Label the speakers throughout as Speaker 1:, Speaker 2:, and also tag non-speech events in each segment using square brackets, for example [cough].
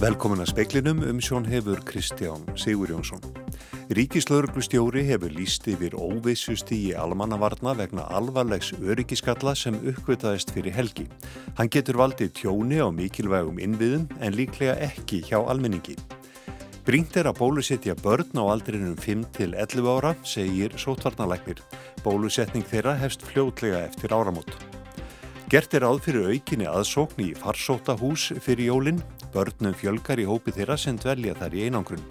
Speaker 1: Velkomin að speiklinum um sjón hefur Kristján Sigur Jónsson. Ríkislauruglustjóri hefur líst yfir óvissust í almannavarna vegna alvarlegs öryggiskalla sem uppvitaðist fyrir helgi. Hann getur valdið tjóni á mikilvægum innviðum en líklega ekki hjá almenningi. Brínt er að bólusetja börn á aldrinum 5 til 11 ára, segir sótvarnalæknir. Bólusetning þeirra hefst fljótlega eftir áramót. Gert er áð fyrir aukinni aðsókn í farsótahús fyrir jólinn Börnum fjölgar í hópi þeirra sem dvelja þar í einangrun.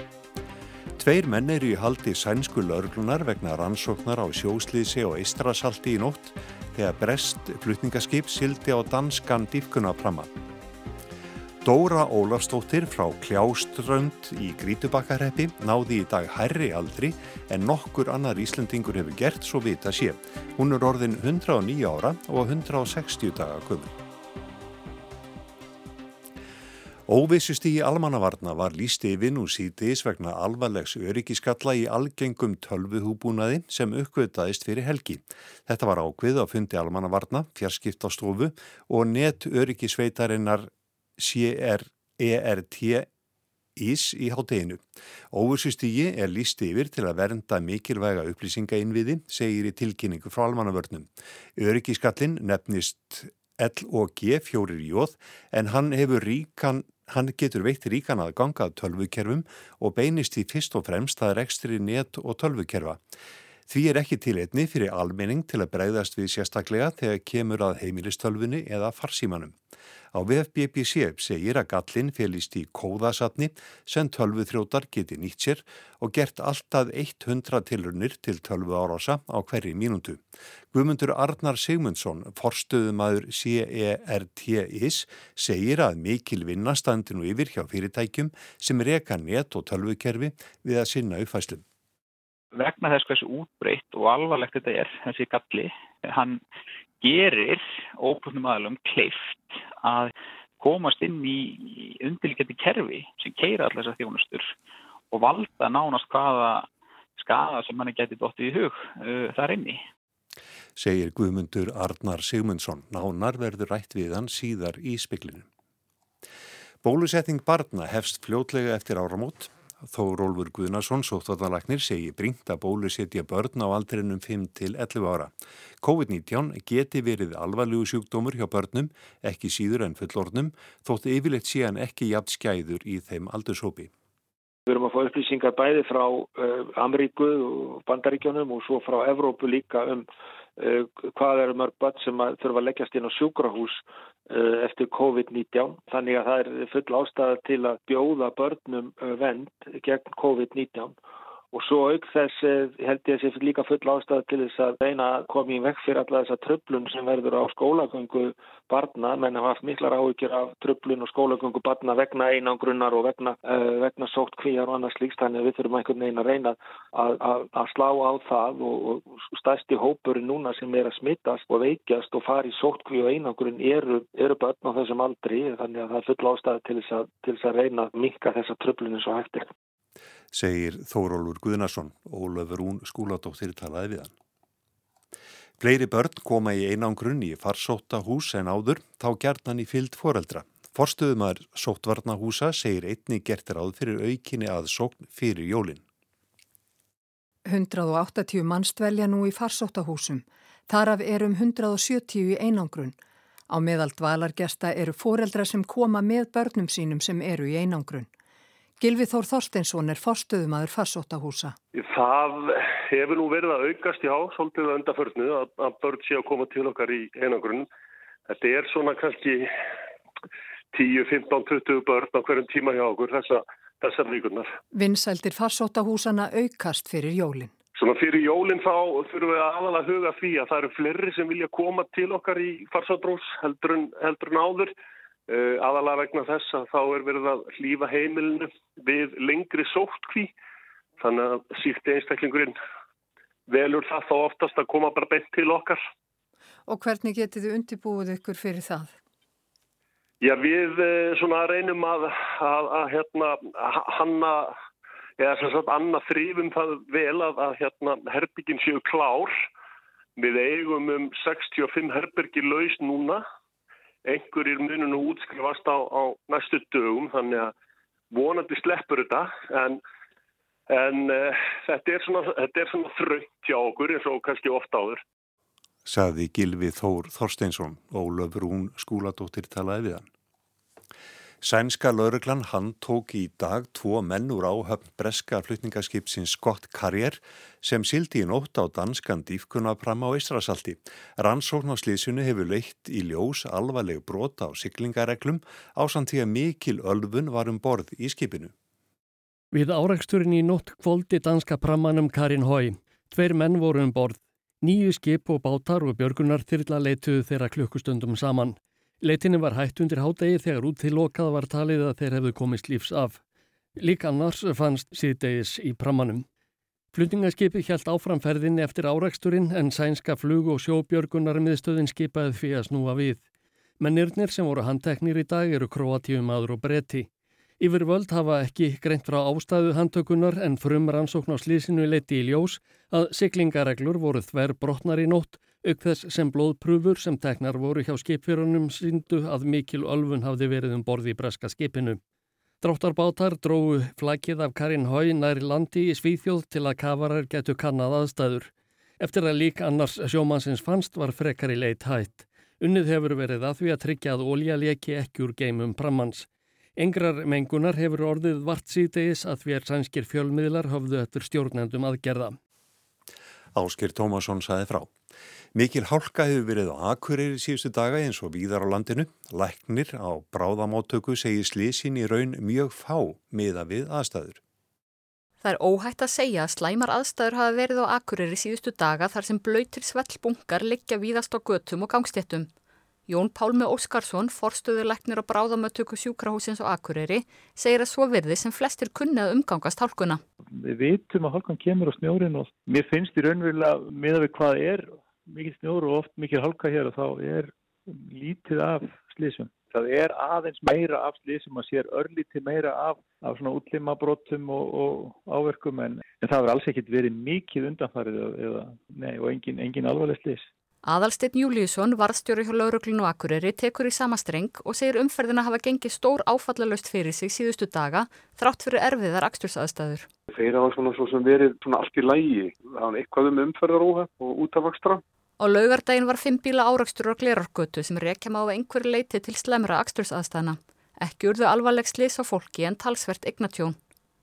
Speaker 1: Tveir menn eru í haldi sænsku laurglunar vegna rannsóknar á sjóslýsi og eistrasalti í nótt þegar brest flutningaskip sildi á danskan dýfkunapramma. Dóra Ólafstóttir frá Kljáströnd í Grítubakkarheppi náði í dag hærri aldri en nokkur annar Íslandingur hefur gert svo vita sé. Hún er orðin 109 ára og 160 daga köfum. Óvissust í almannavarna var lísti yfir nú síðdeis vegna alvarlegs öryggiskalla í algengum tölvuhúbúnaði sem uppgötaðist fyrir helgi. Þetta var ákvið á fundi almannavarna, fjarskipt á stofu og net öryggisveitarinnar CRERT ís í hátteginu. Óvissustígi er lísti yfir til að vernda mikilvæga upplýsingainviði, segir í tilkynningu frá almannavörnum. Öryggiskallin nefnist L og G fjórir í jóð en hann ríkan Hann getur veitt ríkan að ganga tölvukerfum og beinist því fyrst og fremst að rekstri net og tölvukerfa. Því er ekki til einni fyrir almenning til að breyðast við sérstaklega þegar kemur að heimilistölfunni eða farsímanum. Á VFBPC segir að gallin félist í kóðasatni sem tölvu þrótar geti nýtt sér og gert alltaf 100 tilurnir til tölvu árása á hverju mínútu. Guðmundur Arnar Sigmundsson, forstöðumæður CERTIS, segir að mikil vinnastandinu yfir hjá fyrirtækjum sem reka net og tölvukerfi við að sinna uppfæslum.
Speaker 2: Vegna þess hversu útbreytt og alvarlegt þetta er, þessi galli, hann gerir óbrotnum aðlum kleift að komast inn í undirlikjandi kerfi sem keira allar þessar þjónustur og valda nánast hvaða skada sem manni geti dóttið í hug uh, þar inni.
Speaker 1: Segir Guðmundur Arnar Sigmundsson. Nánar verður rætt við hann síðar í spiklinu. Bólusetting barna hefst fljótlega eftir áramót Þó Rólfur Guðnarsson, sóttvarnalagnir, segi bringt að bólusetja börn á aldrinum 5 til 11 ára. COVID-19 geti verið alvarlegu sjúkdómur hjá börnum, ekki síður en fullornum, þótt yfirleitt sé hann ekki jafn skæður í þeim aldurshópi.
Speaker 3: Við erum að fá upplýsingar bæði frá uh, Ameríku og Bandaríkjónum og svo frá Evrópu líka um hvað eru mörg börn sem þurfa að leggjast inn á sjúkrahús Eh, eftir COVID-19 þannig að það er full ástæða til að bjóða börnum eh, vend gegn COVID-19 Og svo auk þess eh, held ég að sé líka full ástæð til þess að reyna að koma í vekk fyrir alla þessa tröflun sem verður á skólagöngu barna, menn hafa haft miklar áhyggjur af tröflun og skólagöngu barna vegna einangrunnar og vegna, uh, vegna sótt kvíjar og annars líkst, þannig að við þurfum einhvern veginn að reyna að, að, að slá á það og, og stærsti hópurinn núna sem er að smittast og veikjast og fari sótt kví og einangrunn eru, eru börn á þessum aldri, þannig að það er full ástæð til þess að, til þess að reyna að minka þessa tröflun eins og hægt er
Speaker 1: segir Þórólfur Guðnarsson, Ólafur Ún skúladóttir talaði við hann. Fleiri börn koma í einangrunn í farsóta hús en áður, þá gerðnan í fyllt foreldra. Forstuðumar sóttvarnahúsa segir einni gertir áð fyrir aukinni að sókn fyrir jólinn.
Speaker 4: 180 manns dvelja nú í farsóttahúsum. Þaraf er um 170 í einangrunn. Á meðal dvalargesta eru foreldra sem koma með börnum sínum sem eru í einangrunn. Gilvi Þór Þorsteinsson er forstöðumadur farsóttahúsa.
Speaker 5: Það hefur nú verið að aukast já, svolítið undarförnu að, að börn sé að koma til okkar í einangrunn. Þetta er svona kannski 10, 15, 20 börn á hverjum tíma hjá okkur þessa, þessar vikurnar.
Speaker 4: Vinsældir farsóttahúsana aukast fyrir jólinn.
Speaker 5: Svona fyrir jólinn þá þurfum við aðalega að huga því að það eru fleiri sem vilja koma til okkar í farsóttrús heldur en, heldur en áður. Uh, aðalega vegna þess að þá er verið að hlýfa heimilinu við lengri sóttkví þannig að síkti einstaklingurinn velur það þá oftast að koma bara beint til okkar.
Speaker 4: Og hvernig getið þið undibúið ykkur fyrir það?
Speaker 5: Já, við uh, svona reynum að, að, að hérna, hanna, eða sem sagt annað þrýfum það vel að, að hérna, herbyggin séu klár. Við eigum um 65 herbyggi laus núna einhverjir munum útskrifast á, á næstu dögum þannig að vonandi sleppur þetta en, en uh, þetta er svona, svona þröngt hjá okkur eins og kannski ofta áður.
Speaker 1: Saði Gilvi Þór Þorsteinsson og Löfrún skúladóttir talaði við hann. Sænska lauruglan hann tók í dag tvo menn úr áhöfn breska flutningaskipsins Scott Carrier sem sildi í nótt á danskan dýfkunapram á Ísrasalti. Rannsókn á slísunu hefur leitt í ljós alvarleg brota á siglingareglum á samtíða mikil ölfun var um borð í skipinu.
Speaker 6: Við áreiksturinn í nótt kvóldi danska prammanum Karin Hói. Tveir menn voru um borð. Nýju skip og bátar og björgunar þyrla leituðu þeirra klukkustundum saman. Leitinni var hætt undir hádegi þegar út til lokað var talið að þeir hefðu komist lífs af. Lík annars fannst síðdegis í prammanum. Flutningaskipi hjælt áframferðinni eftir áræksturinn en sænska flug og sjóbjörgunar miðstöðin skipaði því að snúa við. Mennirnir sem voru handteknir í dag eru Kroatíum aður og bretti. Yfir völd hafa ekki greint frá ástæðu handtökunar en frum rannsókn á slísinu leiti í ljós að siglingareglur voru þver brotnar í nótt auk þess sem blóðprúfur sem teknar voru hjá skipfjörunum síndu að mikil ölfun hafði verið um borði í breska skipinu. Dráttarbátar dróðu flækið af Karin Hói næri landi í Svíþjóð til að kafarar getu kannad aðstæður. Eftir að lík annars sjómansins fannst var frekar í leit hætt. Unnið hefur verið að því að tryggja að ólja leki ekki úr geimum prammans. Engrar mengunar hefur orðið vart síðdegis að því er sænskir fjölmiðlar höfðu eftir stjórnendum aðgerða.
Speaker 1: Áskir Tómasson saði frá. Mikil hálka hefur verið á Akureyri síðustu daga eins og víðar á landinu. Læknir á bráðamáttöku segir slísin í raun mjög fá miða við aðstæður.
Speaker 7: Það er óhætt að segja að slæmar aðstæður hafa verið á Akureyri síðustu daga þar sem blöytir svellbungar liggja víðast á götum og gangstéttum. Jón Pálmi Óskarsson, forstöðurleiknir og bráðamöttöku sjúkrahúsins og Akureyri, segir að svo virði sem flestir kunni að umgangast hálkuna.
Speaker 8: Við veitum að hálkan kemur á snjórin og mér finnst í raunverulega með að við hvað er mikið snjór og oft mikið halka hér og þá er lítið af slísum. Það er aðeins meira af slísum að sér örlítið meira af, af svona útlimabrótum og, og áverkum en, en það verður alls ekkit verið mikið undanfarið eða, nei, og engin, engin alvarleg slís.
Speaker 7: Aðalsteinn Júliusson, varstjóri hjá lauruglun og Akureyri, tekur í sama streng og segir umferðina hafa gengið stór áfallalöst fyrir sig síðustu daga þrátt fyrir erfiðar axtursaðstæður.
Speaker 9: Þeir hafa svona svo sem verið svona allt í lægi, það var eitthvað um umferðaróha og útavakstra.
Speaker 7: Á laugardaginn var fimm bíla árakstur á Glerargötu sem rekja má á einhverju leiti til slemra akstursaðstæðna. Ekki urðu alvarleg slis á fólki en talsvert eignatjón.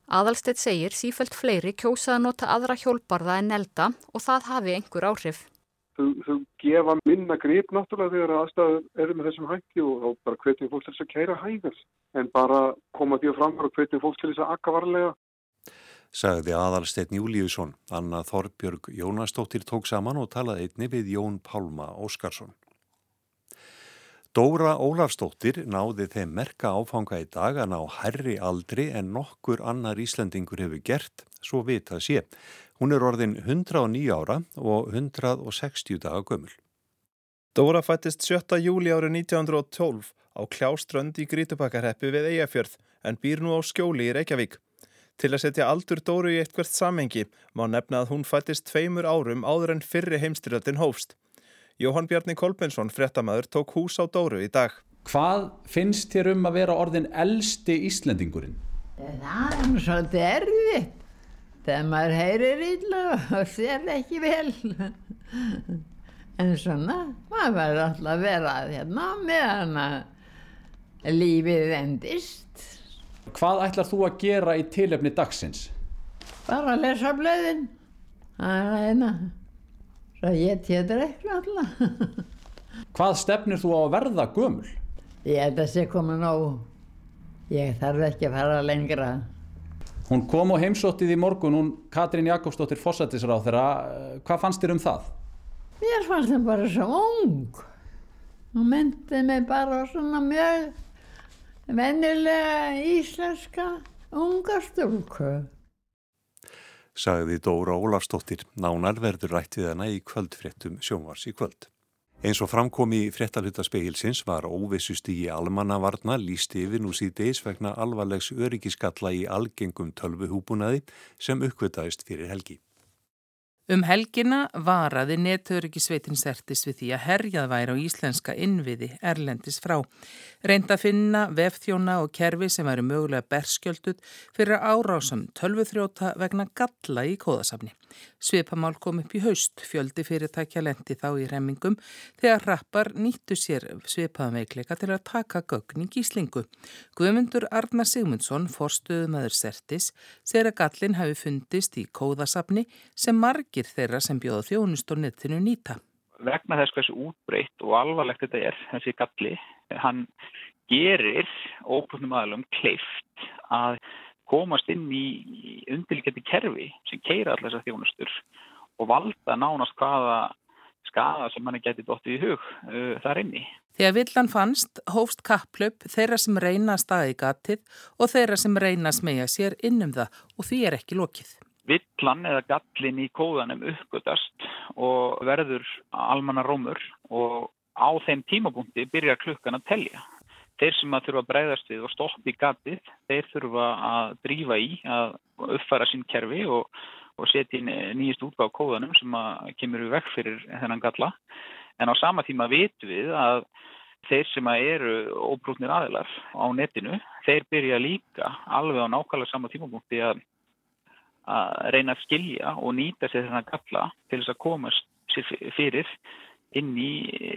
Speaker 7: Aðalstett segir sífælt fleiri kjósa að nota aðra hjólbarða en nelda og það hafi einhver áhrif.
Speaker 9: Þau, þau gefa minna grip náttúrulega þegar aðstæður eru með þessum hætti og þá bara hvetjum fólk til þess að kæra hægast en bara koma því að framfara og hvetjum fólk til þess að akka varlega
Speaker 1: sagði aðalsteinn Júliusson. Anna Þorbjörg Jónastóttir tók saman og talaði einni við Jón Pálma Óskarsson. Dóra Ólafstóttir náði þeim merka áfanga í dag að ná herri aldri en nokkur annar Íslandingur hefur gert, svo vita sé. Hún er orðin 109 ára og 160 daga gömul.
Speaker 10: Dóra fættist 7. júli árið 1912 á Kljáströnd í Grítupakkarheppi við Eyjafjörð en býr nú á skjóli í Reykjavík. Til að setja aldur Dóru í eitthvert samengi má nefna að hún fættist tveimur árum áður en fyrri heimstyrjöldin hófst. Jóhann Bjarni Kolbensson, frettamæður, tók hús á Dóru í dag.
Speaker 11: Hvað finnst þér um að vera orðin elsti Íslendingurinn?
Speaker 12: Það er svolítið erfitt. Þegar maður heyrir illa og sér ekki vel. En svona, maður verður alltaf að vera hérna meðan að lífið endist.
Speaker 11: Hvað ætlar þú að gera í tilöfni dagsins?
Speaker 12: Bara að lesa blöðin. Það er eina. Svo ég tétur ekki alltaf. [laughs]
Speaker 11: Hvað stefnir þú á að verða gömul?
Speaker 12: Ég held að sé komin á. Ég þarf ekki að fara lengra.
Speaker 11: Hún kom á heimsóttið í morgun, hún Katrín Jakobsdóttir Fossættisráð þeirra. Hvað fannst þér um það?
Speaker 12: Mér fannst það bara svo ung. Hún myndi mig bara svona mjög vennilega íslenska unga stúlku.
Speaker 1: Sagði Dóra Ólafstóttir, nánar verður rætt við hana í kvöldfréttum sjónvars í kvöld. Eins og framkomi í fréttalutaspegilsins var óvissust í almannavarna líst yfir nú síðdeis vegna alvarlegs öryggiskalla í algengum tölvuhúbunaði sem uppvitaðist fyrir helgi.
Speaker 13: Um helgina varaði netöryggissveitin sertis við því að herjað væri á íslenska innviði erlendis frá. Reynda að finna vefþjóna og kerfi sem væri mögulega berskjöldut fyrir árásam tölvuþróta vegna galla í kóðasafni. Svipamál kom upp í haust, fjöldi fyrirtækja lendi þá í remmingum þegar rappar nýttu sér svipaðanveikleika til að taka gögn í gíslingu. Guðmundur Arnar Sigmundsson, forstuðumæður sertis, segir að gallin hafi fundist í kóðasafni sem marg margir þeirra sem bjóða þjónust og netinu nýta.
Speaker 2: Vegna þess hversu útbreytt og alvarlegt þetta er, þessi galli, hann gerir óbrúnum aðlum kleift að komast inn í undirlikjandi kerfi sem keira allar þessar þjónustur og valda nánast hvaða skada sem manni geti dóttið í hug uh, þar inni.
Speaker 13: Þegar villan fannst, hófst kapplöp þeirra sem reyna að staði gatið og þeirra sem reyna smegja sér innum það og því er ekki lokið
Speaker 2: villan eða gallin í kóðanum uppgötast og verður almanna rómur og á þeim tímabúndi byrjar klukkan að telja. Þeir sem að þurfa að breyðast við og stoppa í gatið, þeir þurfa að drífa í að uppfæra sín kerfi og, og setja inn nýjist útgáð kóðanum sem að kemur við vekk fyrir þennan galla. En á sama tíma vitum við að þeir sem að eru óbrútnir aðilar á netinu, þeir byrja líka alveg á nákvæmlega sama tímabúndi að að reyna að skilja og nýta sér þennan galla til þess að komast fyrir inn í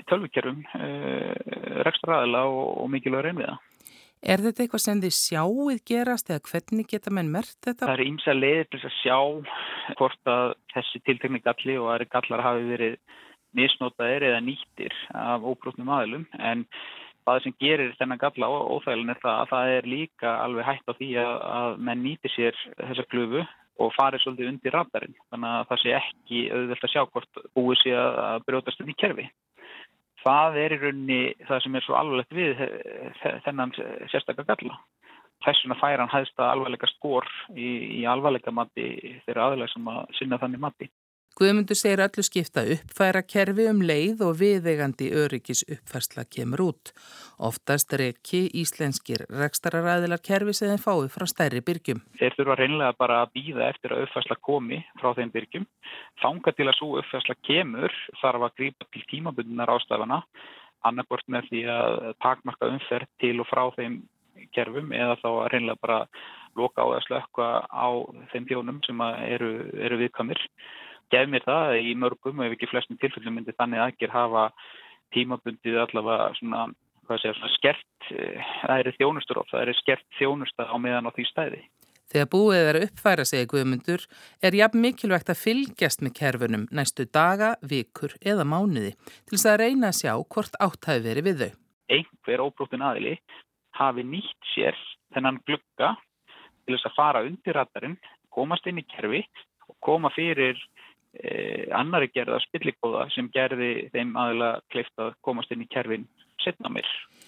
Speaker 2: tölvikerfum uh, eh, rekstraðila og, og mikilvægur reynviða.
Speaker 13: Er þetta eitthvað sem þið sjáuð gerast eða hvernig geta menn mert þetta?
Speaker 2: Það er ímsa leiðir til að sjá hvort að þessi tiltekni galli og aðri gallar hafi verið misnótaðir eða nýttir af óbrútnum aðlum en það sem gerir þennan galla er það að það er líka alveg hægt á því að, menn nýti sér þessa klufu og farið svolítið undir radarinn. Þannig að það sé ekki auðvelt að sjá hvort búið sé að brjótast inn í kerfi. Það er í raunni það sem er svo alvarlegt við þennan sérstaklega galla. Þessuna fær hann hæðst að alvarleika skor í, í alvarleika mati þeirra aðlega sem að sinna þannig mati.
Speaker 13: Guðmundur segir öllu skipta uppfæra kerfi um leið og viðegandi öryggis uppfærsla kemur út. Oftast er ekki íslenskir rekstararæðilar kerfi sem þeim fáið frá stærri byrgjum.
Speaker 2: Þeir þurfa reynilega bara að býða eftir að uppfærsla komi frá þeim byrgjum. Þánga til að svo uppfærsla kemur þarf að grípa til tímabundunar ástafana annarkort með því að takmarka umferð til og frá þeim kerfum eða þá að reynilega bara loka á að slökka á þeim bjónum sem eru, eru viðkamir gef mér það í mörgum og ef ekki flestum tilfellum myndi þannig aðger hafa tímabundið allavega svona, segja, svona skert, eh, það eru þjónustur of, það eru skert þjónusta á meðan á því stæði.
Speaker 13: Þegar búið er að uppfæra sig guðmundur er jafn mikilvægt að fylgjast með kerfunum næstu daga, vikur eða mánuði til þess að reyna að sjá hvort átt hafi verið við þau.
Speaker 2: Einhver óbróttin aðili hafi nýtt sér þennan glugga til þess að fara undir radarinn, komast inn í kerfi og koma fyrir annari gerða spillikóða sem gerði þeim aðila kleift að komast inn í kerfin setna mér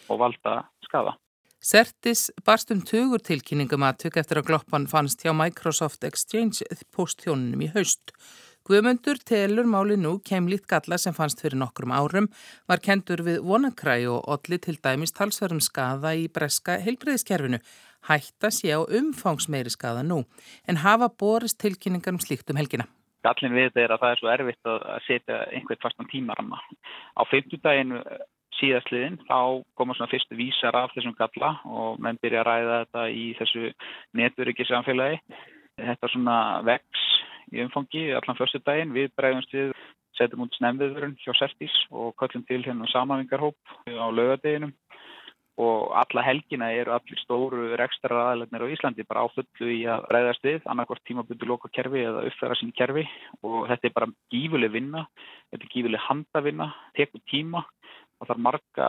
Speaker 2: og valda skafa.
Speaker 13: Sertis barstum tugur tilkynningum að tök eftir að gloppan fannst hjá Microsoft Exchange postþjónunum í haust. Guðmundur telur máli nú keimlít galla sem fannst fyrir nokkrum árum var kentur við vonakræ og olli til dæmis talsverðum skaða í breska heilbreyðiskerfinu. Hætta sé á umfangsmeiri skaða nú en hafa borist tilkynningar um slíkt um helgina.
Speaker 2: Gallin við þetta er að það er svo erfitt að setja einhvern fastan tímaramma. Á feimtudaginu eh, síðastliðin þá koma svona fyrstu vísar af þessum galla og menn byrja að ræða þetta í þessu netveriki samfélagi. Þetta er svona vex í umfangi allan fyrstu daginn. Við bregðumst við, setjum út snemviðurinn hjá Sertís og kallum til hérna samanvingarhóp á lögadeginum og alla helgina eru allir stóru rekstra aðalarnir á Íslandi bara áfullu í að ræðast við annarkort tímabundu loka kerfi eða uppfæra sín kerfi. Og þetta er bara gífuleg vinna, þetta er gífuleg handavinna, tekur tíma og það er marga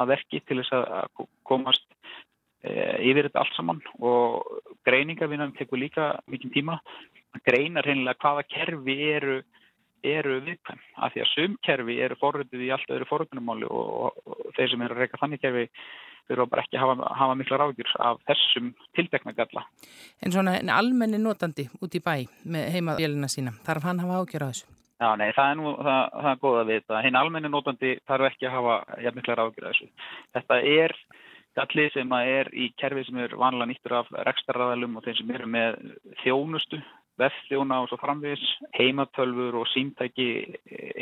Speaker 2: að verki til þess að komast e, yfir þetta allt saman. Og greiningarvinnan tekur líka mikið tíma. Að greina reynilega hvaða kerfi eru eru viðkvæm. Af því að sumkerfi eru forröndið í allt öðru forröndunumáli og, og, og þeir sem eru að reyka þannig kerfi þurfa bara ekki að hafa, hafa mikla ráðgjur af þessum tildekna galla.
Speaker 13: En svona en almenni notandi út í bæ með heimaðélina sína, þarf hann að hafa ágjör á þessu?
Speaker 2: Já, nei, það er nú, það, það er góða við þetta. Hinn almenni notandi þarf ekki að hafa ja, mikla ráðgjur á þessu. Þetta er gallið sem er í kerfi sem er vanlega nýttur af rekstarraðalum og þeir sem eru með þjónustu vefþjóna og svo framvis, heimatölfur og símtæki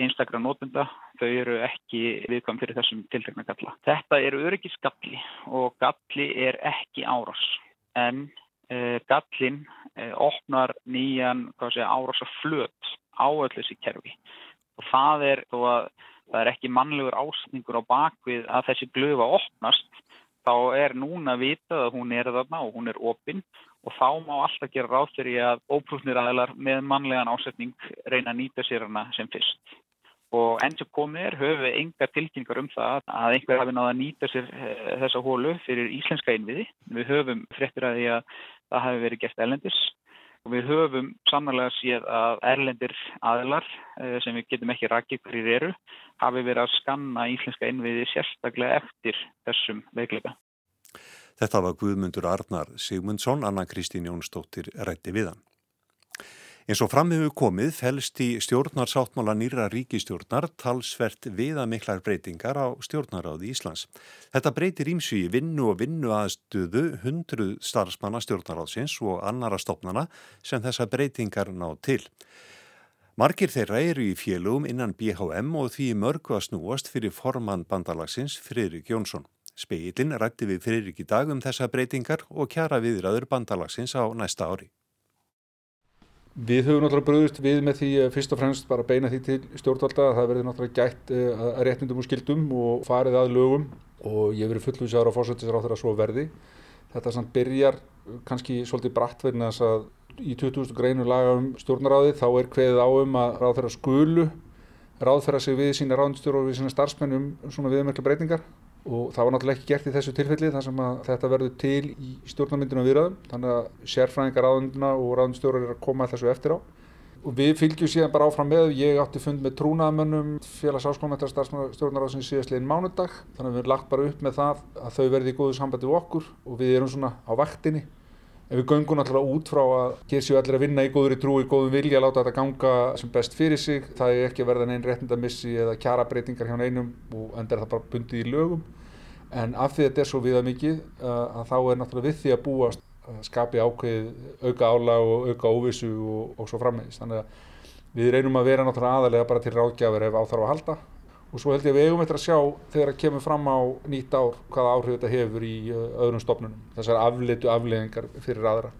Speaker 2: einstakra nótunda, þau eru ekki viðkvæm fyrir þessum tiltekna galla. Þetta eru öryggisgalli og galli er ekki árás en eh, gallin eh, opnar nýjan árásaflöt á öll þessi kerfi og það er að það er ekki mannlegur ásningur á bakvið að þessi glöfa opnast þá er núna vitað að hún er þarna og hún er opinn og þá má alltaf gera ráð fyrir að óprúfnir aðlar með mannlegan ásetning reyna að nýta sér hana sem fyrst. Og enn sem komið er höfum við enga tilkynningar um það að einhver hafi náða að nýta sér eh, þessa hólu fyrir íslenska innviði. Við höfum fréttir að því að það hafi verið gert elendis og við höfum samanlega séð að erlendir aðlar eh, sem við getum ekki rakið hverjir eru hafi verið að skanna íslenska innviði sérstaklega eftir þessum veikleika.
Speaker 1: Þetta var Guðmundur Arnar Sigmundsson, Anna Kristín Jónsdóttir rætti við En svo framhefur komið fælst í stjórnarsáttmála nýra ríkistjórnar talsvert viða miklar breytingar á stjórnaráði Íslands. Þetta breytir ímsu í vinnu og vinnu aðstöðu hundruð starfsmanna stjórnaráðsins og annara stopnana sem þessa breytingar ná til. Margir þeirra eru í félugum innan BHM og því mörgu að snúast fyrir formann bandalagsins Friðrik Jónsson. Speilin rætti við Friðrik í dag um þessa breytingar og kjara viðraður bandalagsins á næsta ári.
Speaker 14: Við höfum náttúrulega bröðust við með því fyrst og fremst bara beina því til stjórnvalda að það verði náttúrulega gætt eh, að réttindum og skildum og farið að lögum og ég verið fullvísaður á fórsættisar á þeirra svo verði. Þetta samt byrjar kannski svolítið bratt verðin að í 2000 greinu laga um stjórnaráði þá er kveðið á um að ráð þeirra skulu ráð þeirra sig við sína ráðnstjóru og við sína starfsmennum svona viðmörkla breytingar og það var náttúrulega ekki gert í þessu tilfelli þar sem að þetta verður til í stjórnarmyndinu og viðræðum. Þannig að sérfræðingar ráðunduna og ráðundstjórar er að koma þessu eftir á. Og við fylgjum síðan bara áfram með. Ég átti fund með trúnaðamönnum félags áskomentar stjórnarráðsins síðastlegin mánudag. Þannig að við erum lagt bara upp með það að þau verði í góðu sambandi við okkur og við erum svona á vaktinni en við göngum náttúrulega út frá að hér séu allir að vinna í góðri trú, í góðum vilja láta þetta ganga sem best fyrir sig það er ekki að verða neinn réttindamissi eða kjara breytingar hjá neinum og endur það bara bundið í lögum. En af því að þetta er svo viða mikið uh, að þá er náttúrulega við því að búa að skapi ákveð auka álag og auka óvissu og, og svo frammeðist þannig að við reynum að vera náttúrulega aðalega bara til ráðgjafir ef áþarf að halda og svo held ég að við eigum eftir að sjá þegar það kemur fram á nýtt ár hvaða áhrif þetta hefur í uh, öðrum stofnunum þessar afleitu afleiðingar fyrir aðra.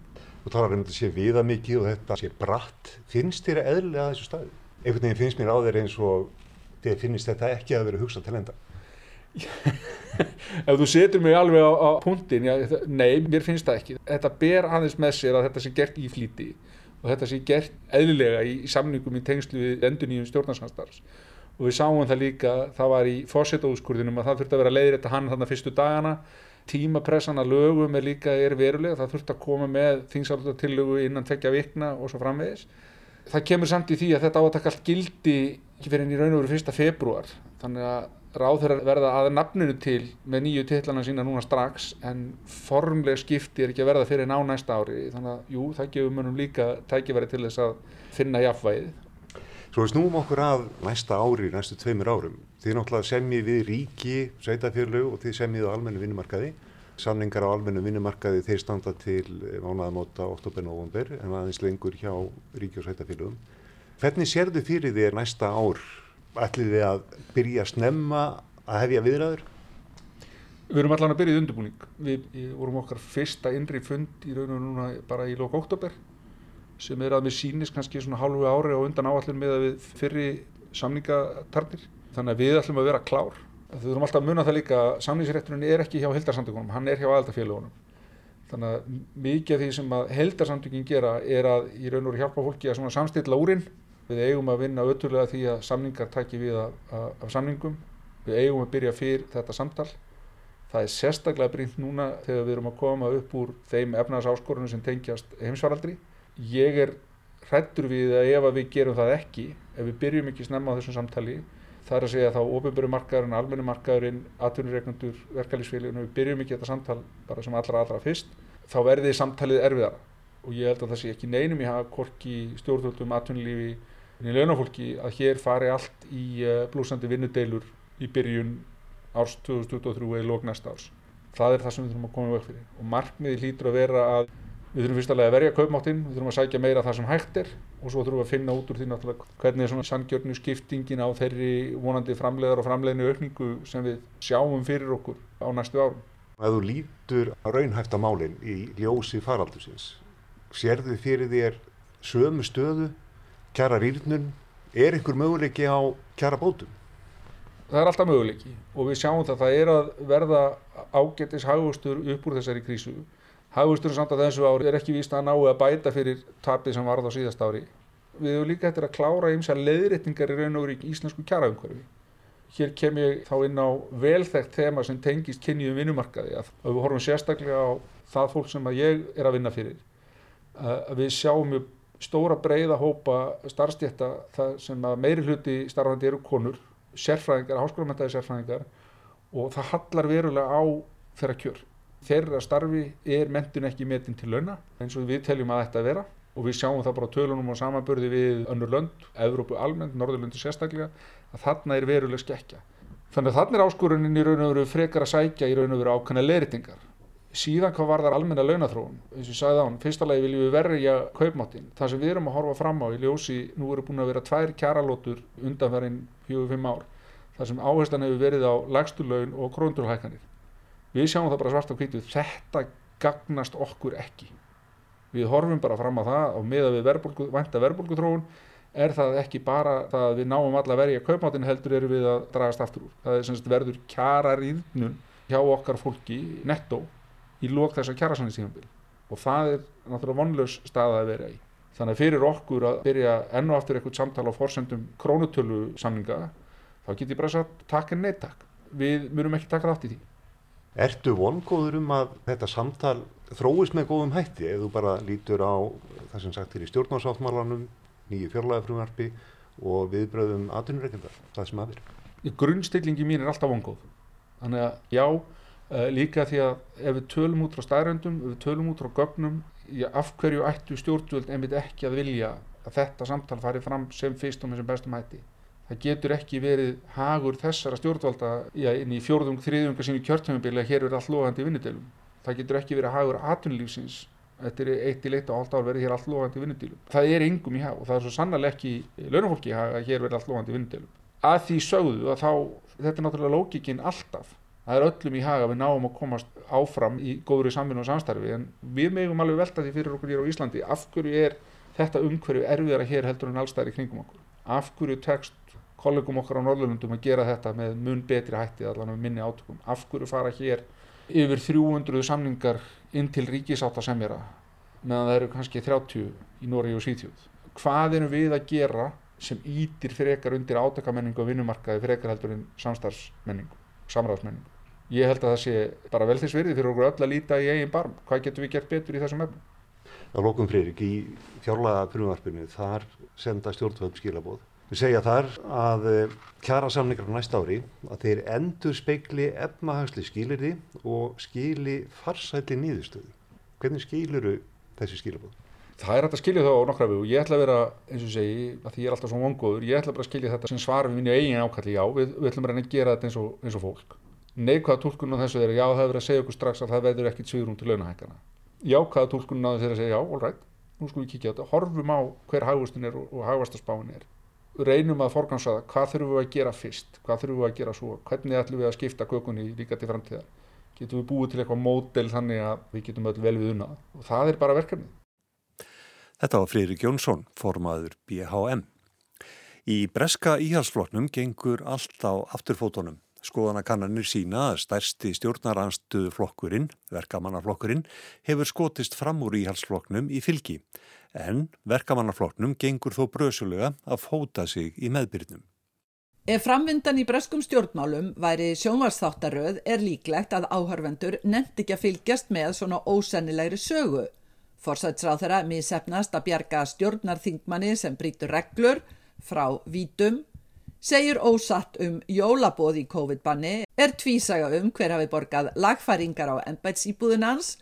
Speaker 1: Þú talar um þetta sé viða mikið og þetta sé bratt finnst þér að eðlega þessu staði? Einhvern veginn finnst mér á þeir eins og þér finnst þetta ekki að vera hugsað til enda. [laughs]
Speaker 14: Ef þú setur mig alveg á, á punktin já, nei, mér finnst það ekki. Þetta ber aðeins með sér að þetta sé gert í flíti og þetta sé gert eðlilega í, í samningum í tengslu og við sáum það líka, það var í fósettóðskurðinum að það þurfti að vera leiðir þetta hann þarna fyrstu dagana. Tímapressan að lögum er líka er verulega, það þurfti að koma með þingsaldatillögu innan tvekja vikna og svo framvegis. Það kemur samt í því að þetta átak allt gildi ekki fyrir enn í raun og veru fyrsta februar þannig að ráð þeirra verða að nafninu til með nýju tillana sína núna strax en formleg skipti er ekki að verða fyrir ná næsta ári. Þannig að jú, það gefur munum líka tækifæri til þess að finna jafnvægið
Speaker 1: Svo við snúum okkur að næsta ári, næstu tveimur árum. Þið náttúrulega semjið við ríki, sveitafjörlu og þið semjið á almennu vinnumarkaði. Samningar á almennu vinnumarkaði þeir standa til mánaðamóta oktober-november en aðeins lengur hjá ríki og sveitafjörlum. Hvernig sérðu fyrir þér næsta ár? Ætlið þið að byrja að snemma að hefja viðræður?
Speaker 14: Við erum allan að byrja í undirbúning. Við vorum okkar fyrsta innri fund í raun og núna bara í lók oktober sem er að með sínis kannski svona hálfu ári og undan áallin með að við fyrri samningatarnir. Þannig að við ætlum að vera klár. Þú þurfum alltaf að muna það líka að samningsrétturinn er ekki hjá heldarsamtökunum, hann er hjá aðaltafélagunum. Þannig að mikið af því sem að heldarsamtökin gera er að í raun og veru hjálpa fólki að samstilla úrinn. Við eigum að vinna ötturlega því að samningar takki við af samningum. Við eigum að byrja fyrr þetta samtal. Það er sérstaklega brínt núna þegar við erum að koma upp úr þeim efnaðsáskorunum sem tengjast heimsvaraldri ég er hrættur við að ef að við gerum það ekki ef við byrjum ekki snemma á þessum samtali það er að segja þá ofinböru markaðurinn, almennu markaðurinn, atvinnuregnundur, verkefælisfélaginu, við byrjum ekki þetta samtal bara sem allra allra fyrst, þá verði samtalið erfiðara og ég held að það sé ekki neinum í hafa korki stjórnvöldum, atvinnulífi, í launafólki að hér fari allt í uh, blúsandi vinnudeilur í byrjun árs 2023 eða lók næsta árs. Það er það sem við þurfum að koma vekk fyrir og markmiði hlýtur að vera að Við þurfum fyrst alveg að verja kaupmáttinn, við þurfum að sækja meira það sem hægt er og svo þurfum við að finna út úr því náttúrulega hvernig er svona sangjörnu skiptingin á þeirri vonandi framleiðar og framleiðinu aukningu sem við sjáum fyrir okkur á næstu árum.
Speaker 1: Ef þú lítur á raunhæfta málinn í ljósi faraldusins, sérðu fyrir þér sömu stöðu, kjara rýrnun, er einhver möguleiki á kjara bótum?
Speaker 14: Það er alltaf möguleiki og við sjáum það að það er að verða ágetis hagustur upp úr þessari krísu Hagusturinn samt að þessu ári er ekki víst að ná að bæta fyrir tapið sem varð á síðast ári. Við hefum líka eftir að klára að leiðréttingar í raun og í íslensku kjaraumhverfi. Hér kem ég þá inn á velþekkt þema sem tengist kynniðum vinnumarkaði að við horfum sérstaklega á það fólk sem ég er að vinna fyrir. Að við sjáum mjög stóra breyða hópa starfstjætta sem að meiri hluti starfandi eru konur, sérfræðingar, háskólamentaði sérfræðingar og það hallar verulega á þeirra kjör þeirra starfi er mentun ekki metin til launa eins og við teljum að þetta vera og við sjáum það bara tölunum og samanbörði við önnur lönd, Evrópu almennt, Norðurlöndu sérstaklega, að þarna er veruleg skekja. Þannig að þarna er áskorunin í raun og veru frekar að sækja í raun og veru ákveðna leiritingar. Síðan hvað var þar almenna launathróun, eins og ég sagði án, fyrsta lagi viljum við verja kaupmáttin. Það sem við erum að horfa fram á í ljósi, nú eru búin að vera tvær kjaralótur undanferðin 4-5 ár, þar sem áherslan hefur verið á lagstulaun og króndurhækkanir við sjáum það bara svart á kvítu þetta gagnast okkur ekki. Við horfum bara fram á það og með að við verðbólgu, vænta verðbólguþróun er það ekki bara það að við náum alla verið að kaupmáttin heldur eru við að dragast aftur úr. Það er semst verður kjara rýðnun hjá okkar fólki netto í lók þess að kjara sannistíðanbíl og það er náttúrulega vonlaus stað að vera í. Þannig að fyrir okkur að byrja ennu aftur eitthvað samtala á forsendum krónutölu samninga þá getur ég bara sagt takk en neittak við myrum ekki taka þátt í því
Speaker 1: Ertu vongóður um að þetta samtal þróist með góðum hætti ef þú bara lítur á það sem sagt er í stjórnásáttmálanum, nýju fjörlæðafrumvarfi og viðbröðum atvinnureikendar, það sem aðeir?
Speaker 14: Grunnstillingi mín er alltaf vongóð. Þannig að já, uh, líka því að ef við tölum út frá staðröndum, ef við tölum út frá gögnum, af hverju ættu stjórnvöld einmitt ekki að vilja að þetta samtal fari fram sem fyrst og með sem bestum hætti það getur ekki verið hagur þessara stjórnvalda já, inn í fjórðung, þriðjunga sínu kjörtæmubili að hér verið allt lofandi vinnudelum. Það getur ekki verið hagur atvinnulífsins, þetta er eitt í leitt og halvt ár verið hér allt lofandi vinnudelum. Það er yngum í hag og það er svo sannlega ekki launafólki að hér verið allt lofandi vinnudelum. Að því sögðu að þá, þetta er náttúrulega lókikinn alltaf. Það er öllum í hag að við náum að komast áfram í góðri samvinnu og samstarfi en við megum alveg velta því fyrir okkur hér á Íslandi af hverju er þetta umhverju erfiðara hér heldur en allstæðir í kringum okkur. Af hverju tekst kollegum okkar á Norðurlundum að gera þetta með mun betri hætti allan með minni átökum. Af hverju fara hér yfir 300 samningar inn til ríkisáttasemjara meðan það eru kannski 30 í Nóri og Svíþjóð. Hvað erum við að gera sem ítir frekar undir átakamenningu og vinnumarkaði frekar heldur en samstarfsmenningu, samræðsmenningu. Ég held að það sé bara vel þess virði fyrir okkur öll að líta í eigin barm. Hvað getum við gert betur í þessum efnum?
Speaker 1: Á lokum Freirik, í fjárlaga frumvarpinu þar senda stjórnvöld skilabóð Við segja þar að eh, kjara samningar á næst ári að þeir endur speikli efnahagsli skilirði og skili farsæli nýðustöðu. Hvernig skiluru þessi skilabóð?
Speaker 14: Það er hægt að skilja það á nokkra við og ég ætla að vera, eins og segi, að því ég er alltaf svo vongóður, ég ætla bara að skilja þetta sem svar við minni eigin ákalli já, við, við ætlum að reyna að gera þetta eins og, eins og fólk. Neikvæða tólkunum á þessu er já, það hefur verið að segja okkur strax að það veður ekkit sviðrún til launahækana. Jákvæða tólkunum á þessu er að segja já, all right, nú skulum við kíkja þetta, horfum á hver hagvastin er og hagvastaspáin er reynum að forgansaða hvað þurfum við að gera fyrst, hvað þurfum við að gera svo, hvernig ætlum við að skipta kökunni líka til framtíðar. Getum við búið til eitthvað módel þannig að við getum öll vel við unnað og það er bara verkefni.
Speaker 1: Þetta var Freyri Gjónsson, formaður BHM. Í breska íhalsfloknum gengur allt á afturfótonum. Skoðanakannanir sína að stærsti stjórnaranstuðu flokkurinn, verkamannaflokkurinn, hefur skotist fram úr íhalsfloknum í fylgi en verkamannafloknum gengur þó brösulega að fóta sig í meðbyrnum.
Speaker 15: Ef framvindan í breskum stjórnmálum væri sjónvarsþáttaröð er líklegt að áhörvendur nefndi ekki að fylgjast með svona ósennilegri sögu. Forsætsráð þeirra missefnast að bjarga stjórnarþingmanni sem brítur reglur frá vítum, segir ósatt um jólabóð í COVID-banni, er tvísaga um hver hafi borgað lagfæringar á ennbætsýbúðinans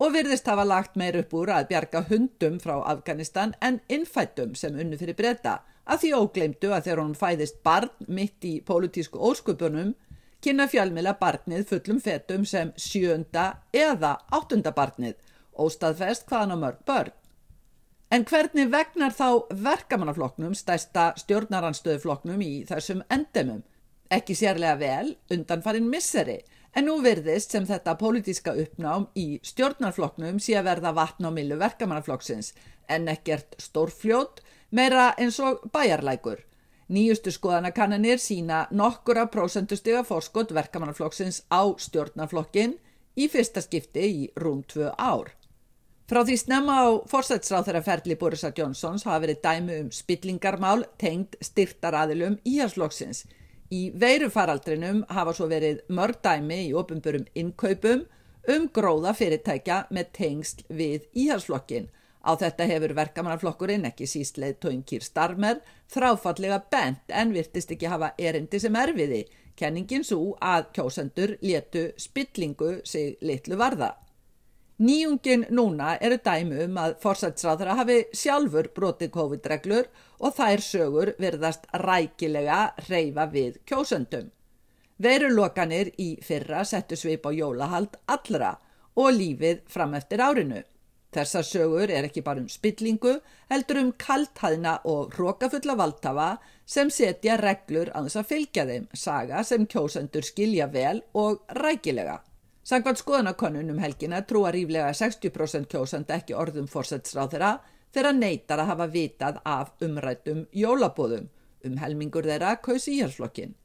Speaker 15: og virðist hafa lagt meir upp úr að bjarga hundum frá Afganistan en innfættum sem unnu fyrir breyta að því ógleimdu að þegar hún fæðist barn mitt í pólutísku óskupunum kynna fjálmila barnið fullum fetum sem sjönda eða áttunda barnið óstaðfest hvaðan á mörg börn. En hvernig vegnar þá verkamannafloknum stærsta stjórnaranstöðufloknum í þessum endemum? Ekki sérlega vel undan farin misseri, en nú virðist sem þetta pólitíska uppnám í stjórnarfloknum sé að verða vatn á millu verkamannaflokksins, en ekkert stórfljót, meira eins og bæjarlækur. Nýjustu skoðanakannanir sína nokkura prósentustiga fórskot verkamannaflokksins á stjórnarflokkin í fyrsta skipti í rúm tvö ár. Frá því snemma á fórsætsráð þeirra ferli Borisa Jónsons hafa verið dæmi um spillingarmál tengd styrtaraðilum íhalsflokksins. Í veirufaraldrinum hafa svo verið mörg dæmi í ofinbörum innkaupum um gróða fyrirtækja með tengsl við íhalsflokkin Á þetta hefur verkamannaflokkurinn ekki sístleið tóinkýr starmer þráfallega bent en virtist ekki hafa erindi sem erfiði, kenningin svo að kjósendur letu spillingu sig litlu varða. Nýjungin núna eru dæmu um að forsætsráðra hafi sjálfur brotið COVID-reglur og þær sögur virðast rækilega reyfa við kjósendum. Verulokanir í fyrra settu svip á jólahald allra og lífið fram eftir árinu. Þessar sögur er ekki bara um spillingu, heldur um kalthæðna og hrókafulla valdhafa sem setja reglur að þess að fylgja þeim, saga sem kjósendur skilja vel og rækilega. Sangvann skoðanakonun um helgina trúa ríflega 60% kjósenda ekki orðum fórsætsráð þeirra þeirra neytar að hafa vitað af umrættum jólabóðum um helmingur þeirra kausi íhalsflokkin.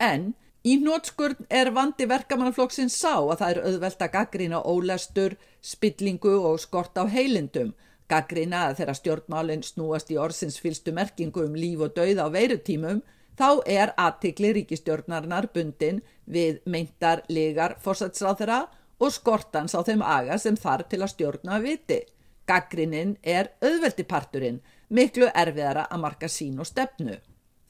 Speaker 15: En Í nótskurn er vandi verkamannaflokksinn sá að það er auðvelt að gaggrina ólestur, spillingu og skort á heilindum, gaggrina að þeirra stjórnmálinn snúast í orðsins fylstu merkingu um líf og dauð á veirutímum, þá er aðtikli ríkistjórnarnar bundin við meintar legar fórsatsráð þeirra og skortans á þeim aga sem þarf til að stjórna að viti. Gaggrinin er auðveldiparturinn, miklu erfiðara að marka sín og stefnu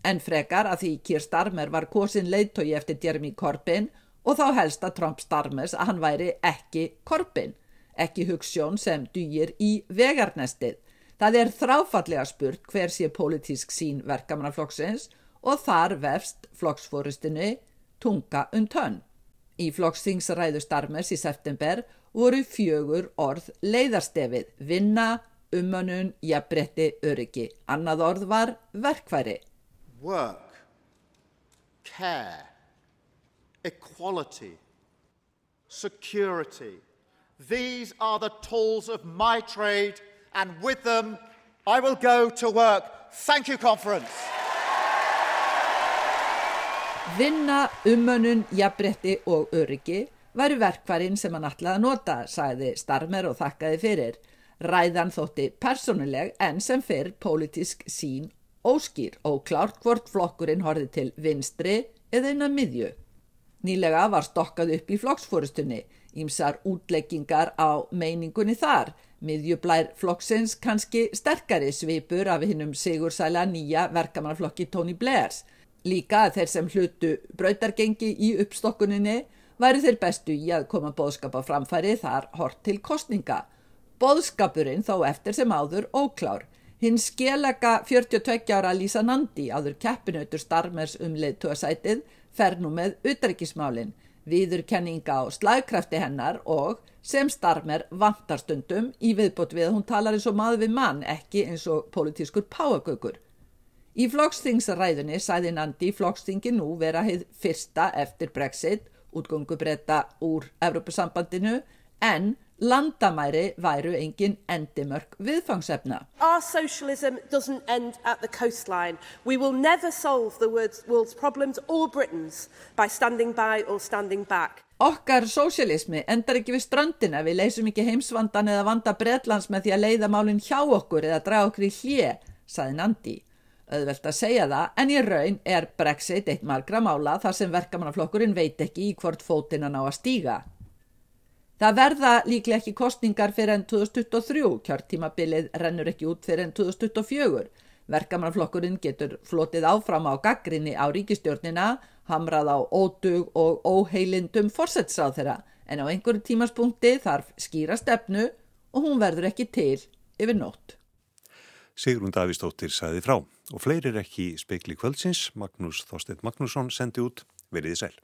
Speaker 15: en frekar að því Kýr Starmer var kosin leiðtogi eftir Jeremy Corbyn og þá helst að Trump Starmers að hann væri ekki Corbyn, ekki hugssjón sem dýir í vegarnestið. Það er þráfallega spurt hver sé politísk sín verkamannaflokksins og þar vefst flokksfórustinni tunga um tönn. Í flokksingsræðu Starmers í september voru fjögur orð leiðarstefið, vinna, umönun, jafnbretti, öryggi. Annað orð var verkværi
Speaker 16: work, care, equality, security. These are the tools of my trade, and with them, I will go to work. Thank you, conference.
Speaker 15: Vinna, umönnun, jafnbretti og öryggi væri verkvarinn sem hann ætlaði að nota, sæði Starmer og þakkaði fyrir. Ræðan þótti persónuleg en sem fyrir pólitísk sín óskýr og klárt hvort flokkurinn horfið til vinstri eða innan miðju. Nýlega var stokkað upp í flokksfórustunni, ímsar útleggingar á meiningunni þar, miðjublær flokksins kannski sterkari svipur af hinnum sigursæla nýja verkamannaflokki Tony Blairs. Líka að þeir sem hlutu brautargengi í uppstokkuninni væri þeir bestu í að koma bóðskap á framfæri þar hort til kostninga. Bóðskapurinn þó eftir sem áður óklár. Hinn skelega 42 ára Lísa Nandi áður keppinautur starmers um leðtúasætið fer nú með utryggismálinn, viðurkenninga á slagkrafti hennar og sem starmer vantarstundum í viðbót við að hún talar eins og maður við mann ekki eins og politískur páagökur. Í flokksþingsræðunni sæði Nandi flokksþingi nú vera heið fyrsta eftir Brexit, útgöngubretta úr Evrópusambandinu en landamæri væru engin endimörk viðfangsefna.
Speaker 17: Our socialism doesn't end at the coastline. We will never solve the world's problems or Britain's by standing by or standing back.
Speaker 15: Okkar sósialismi endar ekki við strandina, við leysum ekki heimsvandan eða vanda Breitlands með því að leiða málinn hjá okkur eða draga okkur í hljé, saði Nandi. Öðvelt að segja það, en í raun er Brexit eitt margra mála þar sem verkamannaflokkurinn veit ekki í hvort fótina ná að stíga. Það verða líklega ekki kostningar fyrir enn 2023, kjörtímabilið rennur ekki út fyrir enn 2024. Verkamannflokkurinn getur flotið áfram á gaggrinni á ríkistjórnina, hamrað á ódug og óheilindum fórsetsráð þeirra, en á einhverju tímaspunkti þarf skýra stefnu og hún verður ekki til yfir nótt.
Speaker 1: Sigrun Davísdóttir saði frá. Og fleiri er ekki speikli kvöldsins, Magnús Þorstein Magnússon sendi út. Veriði sæl.